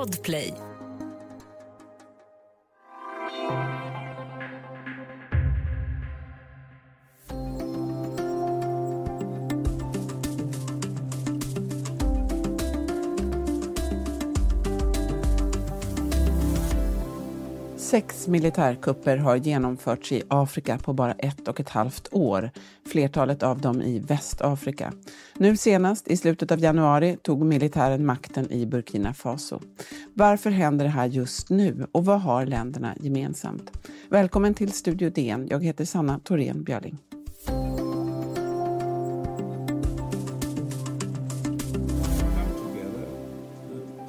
Podplay. Sex militärkupper har genomförts i Afrika på bara ett och ett halvt år, flertalet av dem i Västafrika. Nu senast, i slutet av januari, tog militären makten i Burkina Faso. Varför händer det här just nu och vad har länderna gemensamt? Välkommen till Studio DN. Jag heter Sanna Thorén Björling.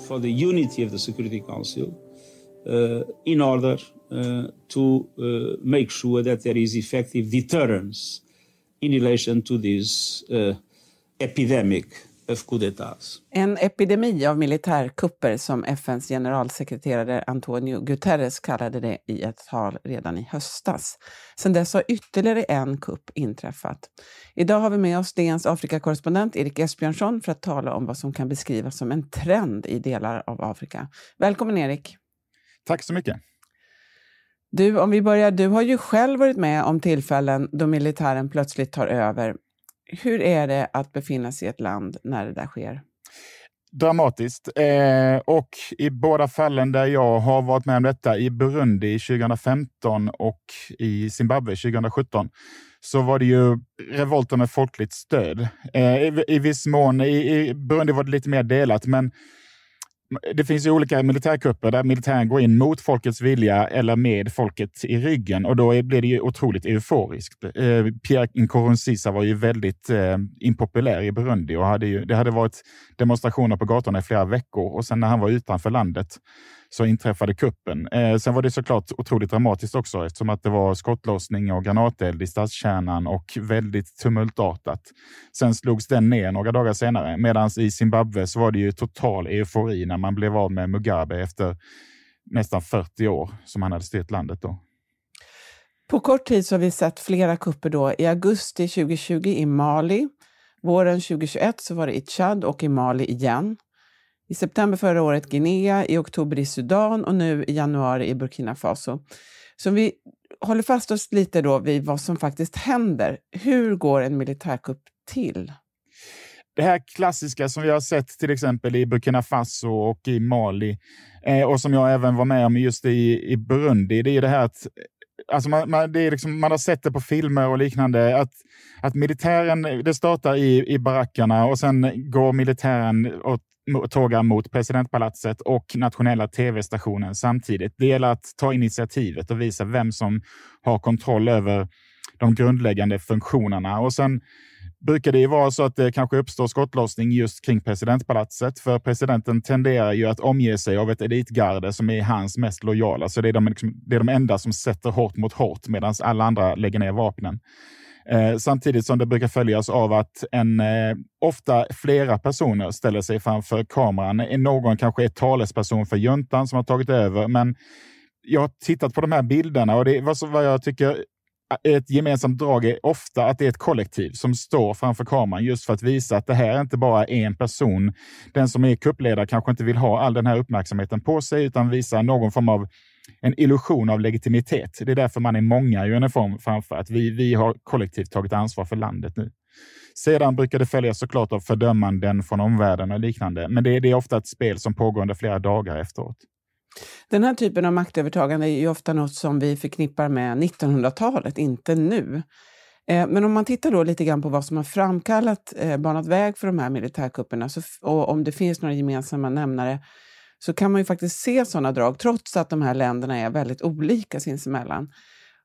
For the unity of the Security Council Eh, in order uh, to uh, make sure that there is effective deterrence in relation to this epidemic of coup d'etats. En epidemi av militärkupper som FNs generalsekreterare Antonio Guterres kallade det i ett tal redan i höstas. Sedan dess har ytterligare en kupp inträffat. Idag har vi med oss DNs Afrikakorrespondent Erik Esbjörnsson för att tala om vad som kan beskrivas som en trend i delar av Afrika. Välkommen Erik! Tack så mycket. Du, om vi börjar, du har ju själv varit med om tillfällen då militären plötsligt tar över. Hur är det att befinna sig i ett land när det där sker? Dramatiskt. Eh, och i båda fallen där jag har varit med om detta, i Burundi 2015 och i Zimbabwe 2017, så var det ju revolter med folkligt stöd. Eh, i, I viss mån, i, i Burundi var det lite mer delat, men det finns ju olika militärkupper där militären går in mot folkets vilja eller med folket i ryggen och då blir det ju otroligt euforiskt. Eh, Pierre Nkurunziza var ju väldigt eh, impopulär i Burundi och hade ju, det hade varit demonstrationer på gatorna i flera veckor och sen när han var utanför landet så inträffade kuppen. Eh, sen var det såklart otroligt dramatiskt också eftersom att det var skottlossning och granateld i stadskärnan och väldigt tumultartat. Sen slogs den ner några dagar senare, medan i Zimbabwe så var det ju total eufori när man blev av med Mugabe efter nästan 40 år som han hade styrt landet då. På kort tid så har vi sett flera kupper då. I augusti 2020 i Mali, våren 2021 så var det i Chad och i Mali igen. I september förra året Guinea, i oktober i Sudan och nu i januari i Burkina Faso. Så om vi håller fast oss lite då vid vad som faktiskt händer. Hur går en militärkupp till? Det här klassiska som vi har sett till exempel i Burkina Faso och i Mali eh, och som jag även var med om just i, i Burundi, det är det här att Alltså man, man, det är liksom, man har sett det på filmer och liknande, att, att militären det startar i, i barackerna och sen går militären och tågar mot presidentpalatset och nationella tv-stationen samtidigt. Det gäller att ta initiativet och visa vem som har kontroll över de grundläggande funktionerna. Och sen brukar det ju vara så att det kanske uppstår skottlossning just kring presidentpalatset, för presidenten tenderar ju att omge sig av ett elitgarde som är hans mest lojala. Så det är de, liksom, det är de enda som sätter hårt mot hårt medan alla andra lägger ner vapnen. Eh, samtidigt som det brukar följas av att en, eh, ofta flera personer ställer sig framför kameran. Någon kanske är talesperson för juntan som har tagit över, men jag har tittat på de här bilderna och det, vad, vad jag tycker ett gemensamt drag är ofta att det är ett kollektiv som står framför kameran just för att visa att det här är inte bara en person. Den som är kuppledare kanske inte vill ha all den här uppmärksamheten på sig utan visa någon form av en illusion av legitimitet. Det är därför man är många i uniform framför att vi, vi har kollektivt tagit ansvar för landet nu. Sedan brukar det följas såklart av fördömanden från omvärlden och liknande, men det, det är ofta ett spel som pågår under flera dagar efteråt. Den här typen av maktövertagande är ju ofta något som vi förknippar med 1900-talet, inte nu. Eh, men om man tittar då lite grann på vad som har framkallat, eh, banat väg för de här militärkupperna så, och om det finns några gemensamma nämnare så kan man ju faktiskt se sådana drag, trots att de här länderna är väldigt olika sinsemellan.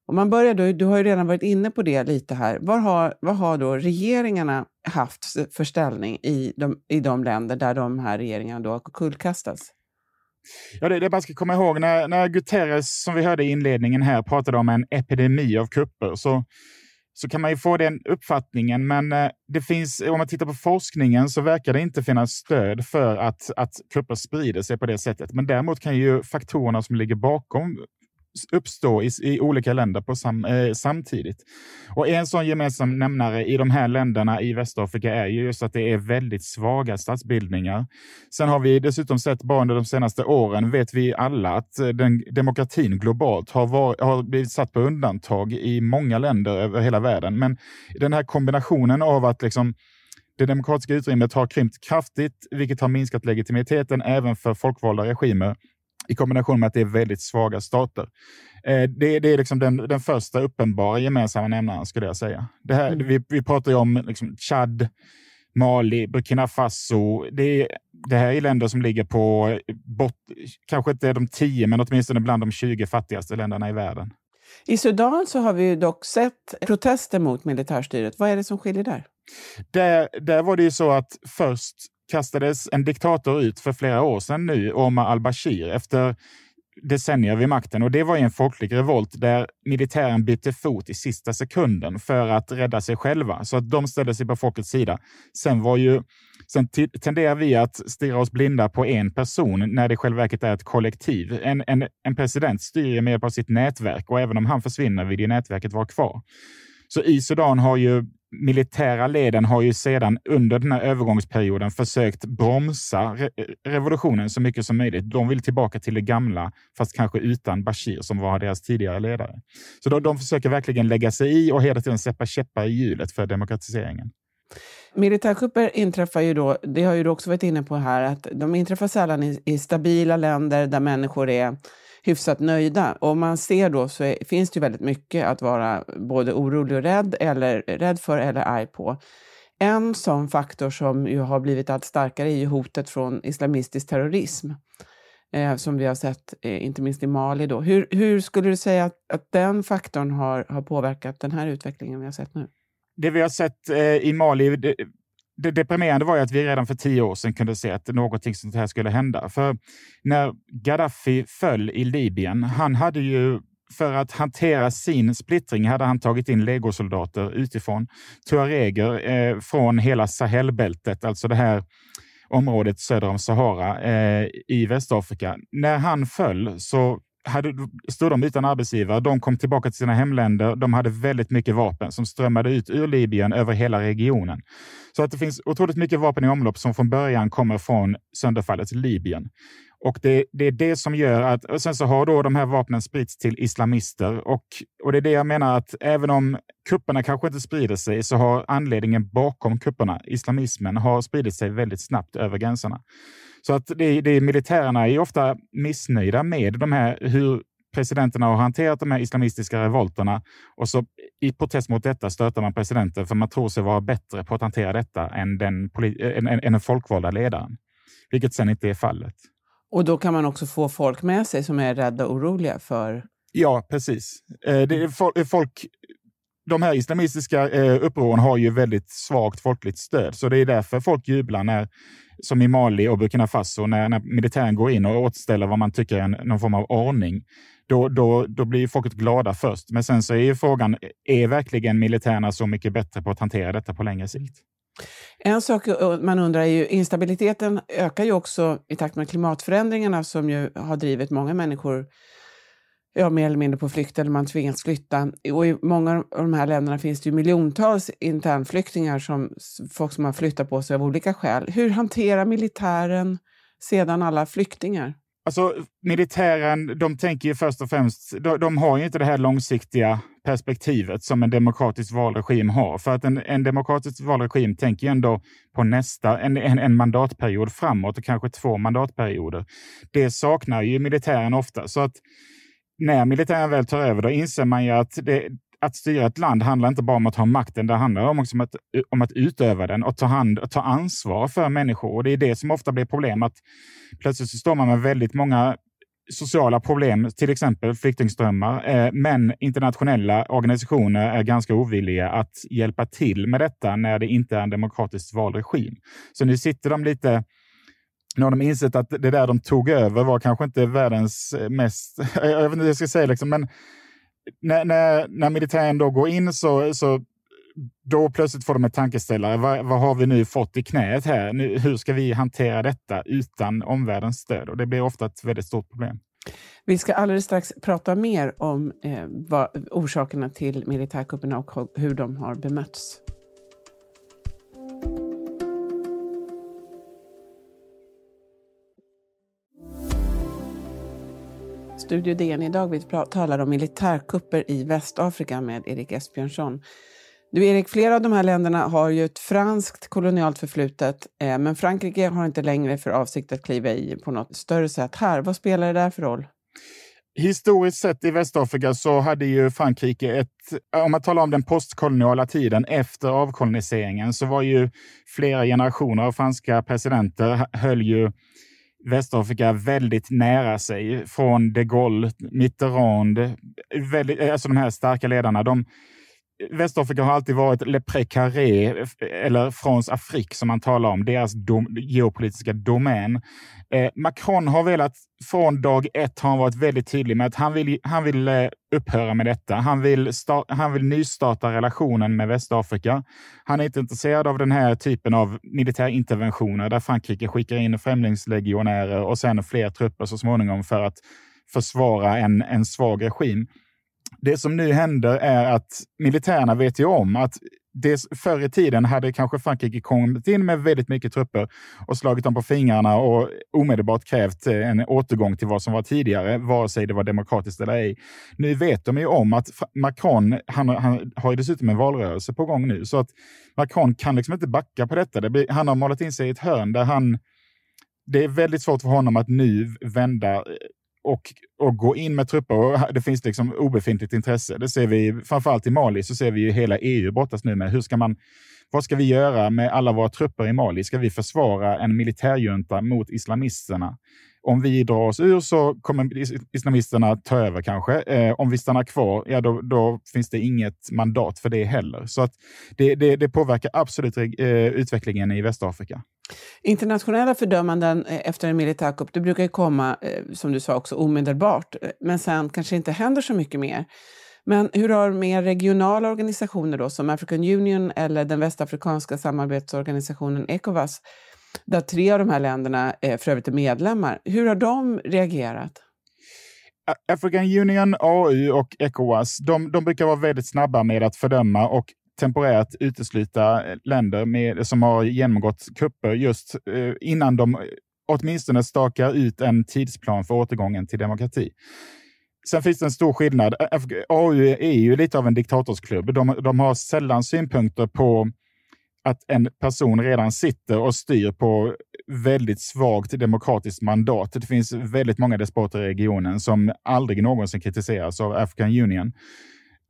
Om man börjar då, du har ju redan varit inne på det lite här. Vad har, vad har då regeringarna haft för ställning i de, i de länder där de här regeringarna då har kullkastats? Ja, det, det man ska komma ihåg när, när Guterres, som vi hörde i inledningen här, pratade om en epidemi av kupper, så så kan man ju få den uppfattningen. Men eh, det finns, om man tittar på forskningen så verkar det inte finnas stöd för att, att kupper sprider sig på det sättet. Men däremot kan ju faktorerna som ligger bakom uppstå i, i olika länder på sam, eh, samtidigt. Och en sån gemensam nämnare i de här länderna i Västafrika är ju just att det är väldigt svaga statsbildningar. Sen har vi dessutom sett bara under de senaste åren, vet vi alla, att eh, den, demokratin globalt har, var, har blivit satt på undantag i många länder över hela världen. Men den här kombinationen av att liksom det demokratiska utrymmet har krympt kraftigt, vilket har minskat legitimiteten även för folkvalda regimer i kombination med att det är väldigt svaga stater. Eh, det, det, är liksom den, den första uppenbara gemensamma nämnaren, skulle jag säga. Det här, mm. vi, vi pratar ju om liksom Chad, Mali, Burkina Faso. Det, det här är länder som ligger på, bort, kanske inte de tio, men åtminstone bland de 20 fattigaste länderna i världen. I Sudan så har vi dock sett protester mot militärstyret. Vad är det som skiljer där? Där, där var det ju så att först kastades en diktator ut för flera år sedan nu, Omar al-Bashir, efter decennier vid makten. Och det var en folklig revolt där militären bytte fot i sista sekunden för att rädda sig själva. Så att de ställde sig på folkets sida. Sen, var ju, sen tenderar vi att stirra oss blinda på en person när det i själva verket är ett kollektiv. En, en, en president styr ju med hjälp av sitt nätverk och även om han försvinner vill ju nätverket vara kvar. Så i Sudan har ju militära leden har ju sedan under den här övergångsperioden försökt bromsa re revolutionen så mycket som möjligt. De vill tillbaka till det gamla, fast kanske utan Bashir som var deras tidigare ledare. Så de, de försöker verkligen lägga sig i och hela tiden sätta käppar i hjulet för demokratiseringen. Militärkupper inträffar ju då, det har ju du också varit inne på här, att de inträffar sällan i, i stabila länder där människor är hyfsat nöjda. Och man ser då så är, finns det väldigt mycket att vara både orolig och rädd, eller rädd för eller arg på. En sån faktor som ju har blivit allt starkare är ju hotet från islamistisk terrorism. Eh, som vi har sett, eh, inte minst i Mali. Då. Hur, hur skulle du säga att, att den faktorn har, har påverkat den här utvecklingen vi har sett nu? Det vi har sett eh, i Mali, det, det deprimerande var ju att vi redan för tio år sedan kunde se att någonting sånt här skulle hända. För när Gaddafi föll i Libyen, han hade ju för att hantera sin splittring hade han tagit in legosoldater utifrån. Tuareger eh, från hela Sahelbältet, alltså det här området söder om Sahara eh, i Västafrika. När han föll så hade, stod de utan arbetsgivare. De kom tillbaka till sina hemländer. De hade väldigt mycket vapen som strömmade ut ur Libyen över hela regionen. Så att det finns otroligt mycket vapen i omlopp som från början kommer från sönderfallets Libyen. Och det, det, är det som gör att... Och sen så har då de här vapnen spritts till islamister. Och, och det är det jag menar att även om kupperna kanske inte sprider sig så har anledningen bakom kupperna, islamismen, har spridit sig väldigt snabbt över gränserna. Så att det, det, militärerna är ofta missnöjda med de här, hur presidenterna har hanterat de här islamistiska revolterna och så i protest mot detta stöter man presidenten för man tror sig vara bättre på att hantera detta än den, än, än, än den folkvalda ledaren, vilket sen inte är fallet. Och då kan man också få folk med sig som är rädda och oroliga för... Ja, precis. Eh, det är eh, folk, de här islamistiska eh, upproren har ju väldigt svagt folkligt stöd, så det är därför folk jublar när som i Mali och Burkina Faso, när, när militären går in och återställer vad man tycker är en, någon form av ordning, då, då, då blir folket glada först. Men sen så är ju frågan, är verkligen militärerna så mycket bättre på att hantera detta på längre sikt? En sak man undrar är ju, instabiliteten ökar ju också i takt med klimatförändringarna som ju har drivit många människor ja, mer eller mindre på flykt eller man tvingas flytta. Och I många av de här länderna finns det ju miljontals internflyktingar, som, folk som har flyttat på sig av olika skäl. Hur hanterar militären sedan alla flyktingar? Alltså, militären, de tänker ju först och främst, de, de, har ju inte det här långsiktiga perspektivet som en demokratisk valregim har. För att en, en demokratisk valregim tänker ju ändå på nästa, en, en, en, mandatperiod framåt och kanske två mandatperioder. Det saknar ju militären ofta. Så att när militären väl tar över, då inser man ju att det, att styra ett land handlar inte bara om att ha makten, det handlar också om att, om att utöva den och ta, hand, och ta ansvar för människor. Och Det är det som ofta blir problem, att plötsligt så står man med väldigt många sociala problem, till exempel flyktingströmmar, eh, men internationella organisationer är ganska ovilliga att hjälpa till med detta när det inte är en demokratiskt vald regim. Så nu sitter de lite nu har de insett att det där de tog över var kanske inte världens eh, mest... Jag vet inte hur jag ska säga, liksom, men när, när, när militären då går in så, så då plötsligt får de en tankeställare. Vad, vad, har vi nu fått i knät här? Nu, hur ska vi hantera detta utan omvärldens stöd? Och det blir ofta ett väldigt stort problem. Vi ska alldeles strax prata mer om eh, vad, orsakerna till militärkupperna och hur de har bemötts. Studio DN idag. Vi talar om militärkupper i Västafrika med Erik Esbjörnsson. Du Erik, flera av de här länderna har ju ett franskt kolonialt förflutet, eh, men Frankrike har inte längre för avsikt att kliva i på något större sätt här. Vad spelar det där för roll? Historiskt sett i Västafrika så hade ju Frankrike ett, om man talar om den postkoloniala tiden efter avkoloniseringen, så var ju flera generationer av franska presidenter höll ju Västafrika väldigt nära sig. Från de Gaulle, Mitterrand, väldigt, alltså de här starka ledarna. De, Västafrika har alltid varit Le Précaré, eller France Afrique som man talar om, deras dom, geopolitiska domän. Eh, Macron har velat, från dag ett har han varit väldigt tydlig med att han vill, han vill eh, upphöra med detta. Han vill, start, han vill nystarta relationen med Västafrika. Han är inte intresserad av den här typen av militärinterventioner där Frankrike skickar in främlingslegionärer och sen fler trupper så småningom för att försvara en, en svag regim. Det som nu händer är att militärerna vet ju om att det, förr i tiden hade kanske Frankrike kommit in med väldigt mycket trupper och slagit dem på fingrarna och omedelbart krävt eh, en återgång till vad som var tidigare, vare sig det var demokratiskt eller ej. Nu vet de ju om att Macron, han, han har ju dessutom en valrörelse på gång nu, så att Macron kan liksom inte backa på detta. Det blir, han har målat in sig i ett hörn där han det är väldigt svårt för honom att nu vända eh, och, och gå in med trupper. Och det finns liksom obefintligt intresse. Det ser vi framförallt i Mali, så ser vi ju hela EU brottas nu med. Hur ska man, vad ska vi göra med alla våra trupper i Mali? Ska vi försvara en militärjunta mot islamisterna? Om vi drar oss ur så kommer islamisterna ta över kanske. Eh, om vi stannar kvar, ja då, då, finns det inget mandat för det heller. Så att det, det, det påverkar absolut eh, utvecklingen i Västafrika. Internationella fördömanden eh, efter en militärkupp det brukar ju komma, eh, som du sa, också omedelbart. Eh, men sen kanske inte händer så mycket mer. Men hur har mer regionala organisationer då, som African Union eller den västafrikanska samarbetsorganisationen Ecowas, där tre av de här länderna är för övrigt är medlemmar, hur har de reagerat? African Union, AU och Ecowas, de, de brukar vara väldigt snabba med att fördöma och temporärt utesluta eh, länder med, som har genomgått kupper just eh, innan de eh, åtminstone stakar ut en tidsplan för återgången till demokrati. Sen finns det en stor skillnad. AU är ju lite av en diktatorsklubb. De, de har sällan synpunkter på att en person redan sitter och styr på väldigt svagt demokratiskt mandat. Det finns väldigt många despoter i regionen som aldrig någonsin kritiseras av African Union.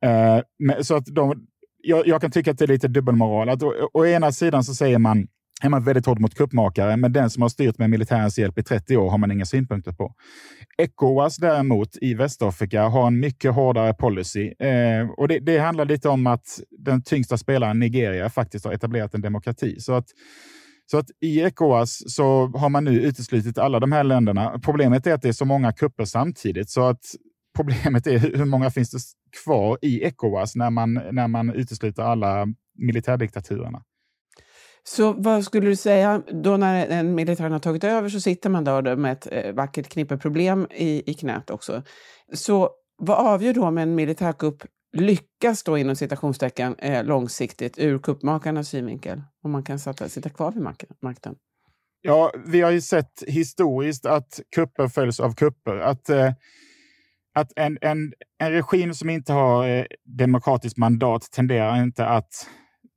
Uh, så att de, jag, jag, kan tycka att det är lite dubbelmoral. Att å, å ena sidan så säger man är man väldigt hård mot kuppmakare, men den som har styrt med militärens hjälp i 30 år har man inga synpunkter på. Ecowas däremot i Västafrika har en mycket hårdare policy. Eh, och det, det, handlar lite om att den tyngsta spelaren, Nigeria, faktiskt har etablerat en demokrati. Så att, så att i Ecowas så har man nu uteslutit alla de här länderna. Problemet är att det är så många kupper samtidigt, så att problemet är hur många finns det kvar i Ecowas när man, när man utesluter alla militärdiktaturerna. Så vad skulle du säga, då när en militär har tagit över så sitter man där med ett eh, vackert knippe problem i, i knät också. Så vad avgör då om en militärkupp lyckas då inom citationstecken eh, långsiktigt ur kuppmakarnas synvinkel? Om man kan sätta, sitta kvar vid makten? Ja, vi har ju sett historiskt att kupper följs av kupper. Att eh, att en, en, en regim som inte har eh, demokratiskt mandat tenderar inte att,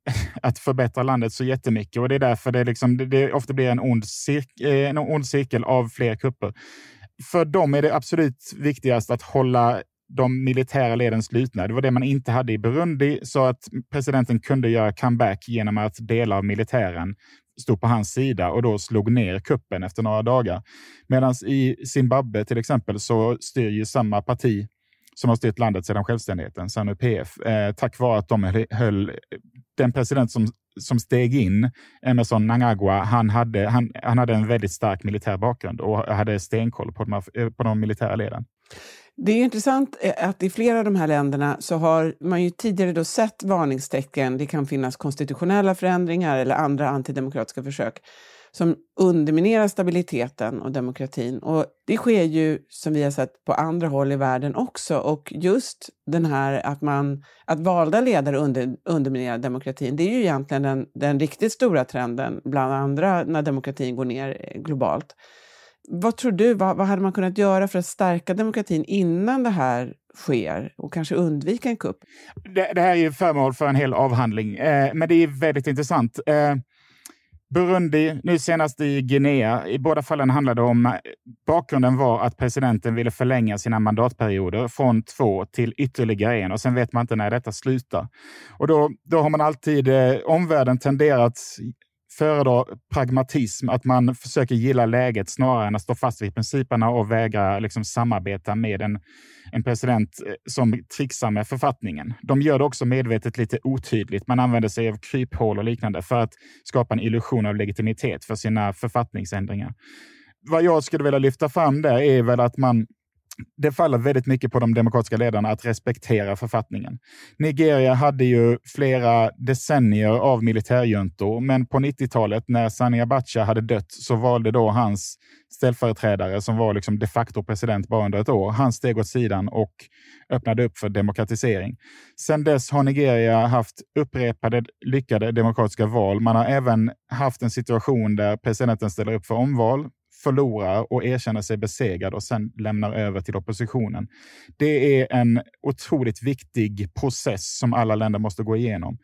att förbättra landet så jättemycket. Och det är därför det, liksom, det, det ofta blir en ond, cirk, eh, en ond cirkel av fler kupper. För dem är det absolut viktigast att hålla de militära leden slutna. Det var det man inte hade i Burundi, så att presidenten kunde göra comeback genom att delar av militären stod på hans sida och då slog ner kuppen efter några dagar. Medan i Zimbabwe till exempel så styr ju samma parti som har styrt landet sedan självständigheten, Sanu-PF eh, tack vare att de höll den president som, som steg in, Emerson Nangagwa, han hade, han, han hade en väldigt stark militär bakgrund och hade stenkoll på de, här, eh, på de militära leden. Det är intressant eh, att i flera av de här länderna så har man ju tidigare då sett varningstecken. Det kan finnas konstitutionella förändringar eller andra antidemokratiska försök som underminerar stabiliteten och demokratin. Och det sker ju, som vi har sett, på andra håll i världen också. Och just den här att, man, att valda ledare under, underminerar demokratin, det är ju egentligen den, den riktigt stora trenden bland andra när demokratin går ner eh, globalt. Vad tror du, vad, vad, hade man kunnat göra för att stärka demokratin innan det här sker och kanske undvika en kupp? Det, det här är ju föremål för en hel avhandling, eh, men det är väldigt intressant. Eh, Burundi, nu senast i Guinea. I båda fallen handlade det om... Eh, bakgrunden var att presidenten ville förlänga sina mandatperioder från två till ytterligare en och sen vet man inte när detta slutar. Och då, då har man alltid... Eh, omvärlden tenderat föredrar pragmatism, att man försöker gilla läget snarare än att stå fast vid principerna och vägra liksom samarbeta med en, en president eh, som trixar med författningen. De gör det också medvetet lite otydligt. Man använder sig av kryphål och liknande för att skapa en illusion av legitimitet för sina författningsändringar. Vad jag skulle vilja lyfta fram där är väl att man det faller väldigt mycket på de demokratiska ledarna att respektera författningen. Nigeria hade ju flera decennier av militärjuntor, men på 90-talet när Sani Abacha hade dött så valde då hans ställföreträdare, som var liksom de facto president bara under ett år, han steg åt sidan och öppnade upp för demokratisering. Sedan dess har Nigeria haft upprepade lyckade demokratiska val. Man har även haft en situation där presidenten ställer upp för omval förlorar och erkänner sig besegrad och sen lämnar över till oppositionen. Det är en otroligt viktig process som alla länder måste gå igenom.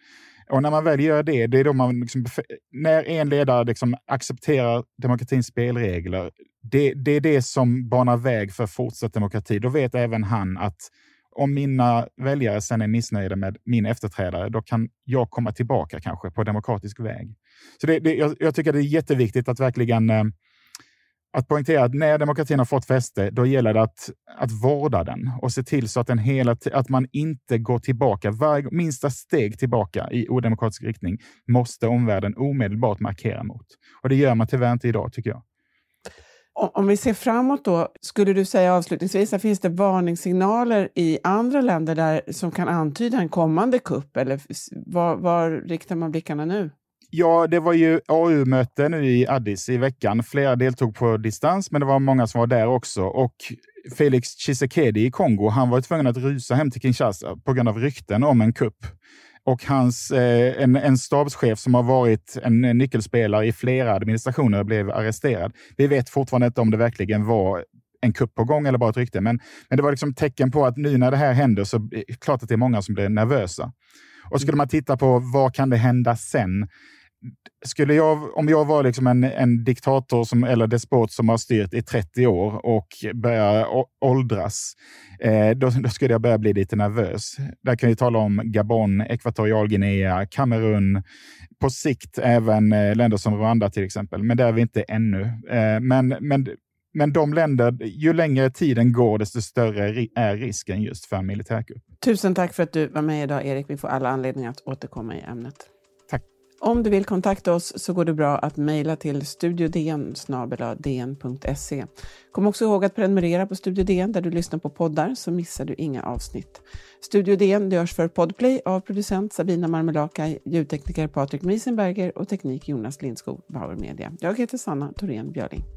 Och när man väl gör det, det är då man liksom, när en ledare liksom accepterar demokratins spelregler, det, det är det som banar väg för fortsatt demokrati. Då vet även han att om mina väljare sen är missnöjda med min efterträdare, då kan jag komma tillbaka kanske på demokratisk väg. Så det, det, jag, jag, tycker det är jätteviktigt att verkligen eh, att poängtera att när demokratin har fått fäste, då gäller det att, att vårda den och se till så att, den hela, att man inte går tillbaka. Varje minsta steg tillbaka i odemokratisk riktning måste omvärlden omedelbart markera mot. Och det gör man tyvärr inte idag, tycker jag. Om vi ser framåt då, skulle du säga avslutningsvis att finns det varningssignaler i andra länder där, som kan antyda en kommande kupp? Eller var, var riktar man blickarna nu? Ja, det var ju AU-möte nu i Addis i veckan. Flera deltog på distans, men det var många som var där också. Och Felix Tshisekedi i Kongo, han var tvungen att rusa hem till Kinshasa på grund av rykten om en kupp. Och hans, eh, en, en stabschef som har varit en nyckelspelare i flera administrationer blev arresterad. Vi vet fortfarande inte om det verkligen var en kupp på gång eller bara ett rykte, men, men det var liksom tecken på att nu när det här händer så är det klart att det är många som blir nervösa. Och skulle man titta på vad kan det hända sen? skulle jag, om jag var liksom en, en diktator som, eller despot som har styrt i 30 år och börjar åldras, eh, då, då, skulle jag börja bli lite nervös. Där kan vi tala om Gabon, Ekvatorialguinea, Kamerun, på sikt även eh, länder som Rwanda till exempel, men där är vi inte ännu. Eh, men, men, men de länder, ju längre tiden går, desto större är risken just för en militärkupp. Tusen tack för att du var med idag, Erik. Vi får alla anledningar att återkomma i ämnet. Om du vill kontakta oss så går det bra att mejla till studiodn dn.se. Kom också ihåg att prenumerera på Studio DN där du lyssnar på poddar så missar du inga avsnitt. Studio DN görs för Podplay av producent Sabina Marmelakai, ljudtekniker Patrik Miesenberger och teknik Jonas Lindskog, Bauer Media. Jag heter Sanna Thorén Björling.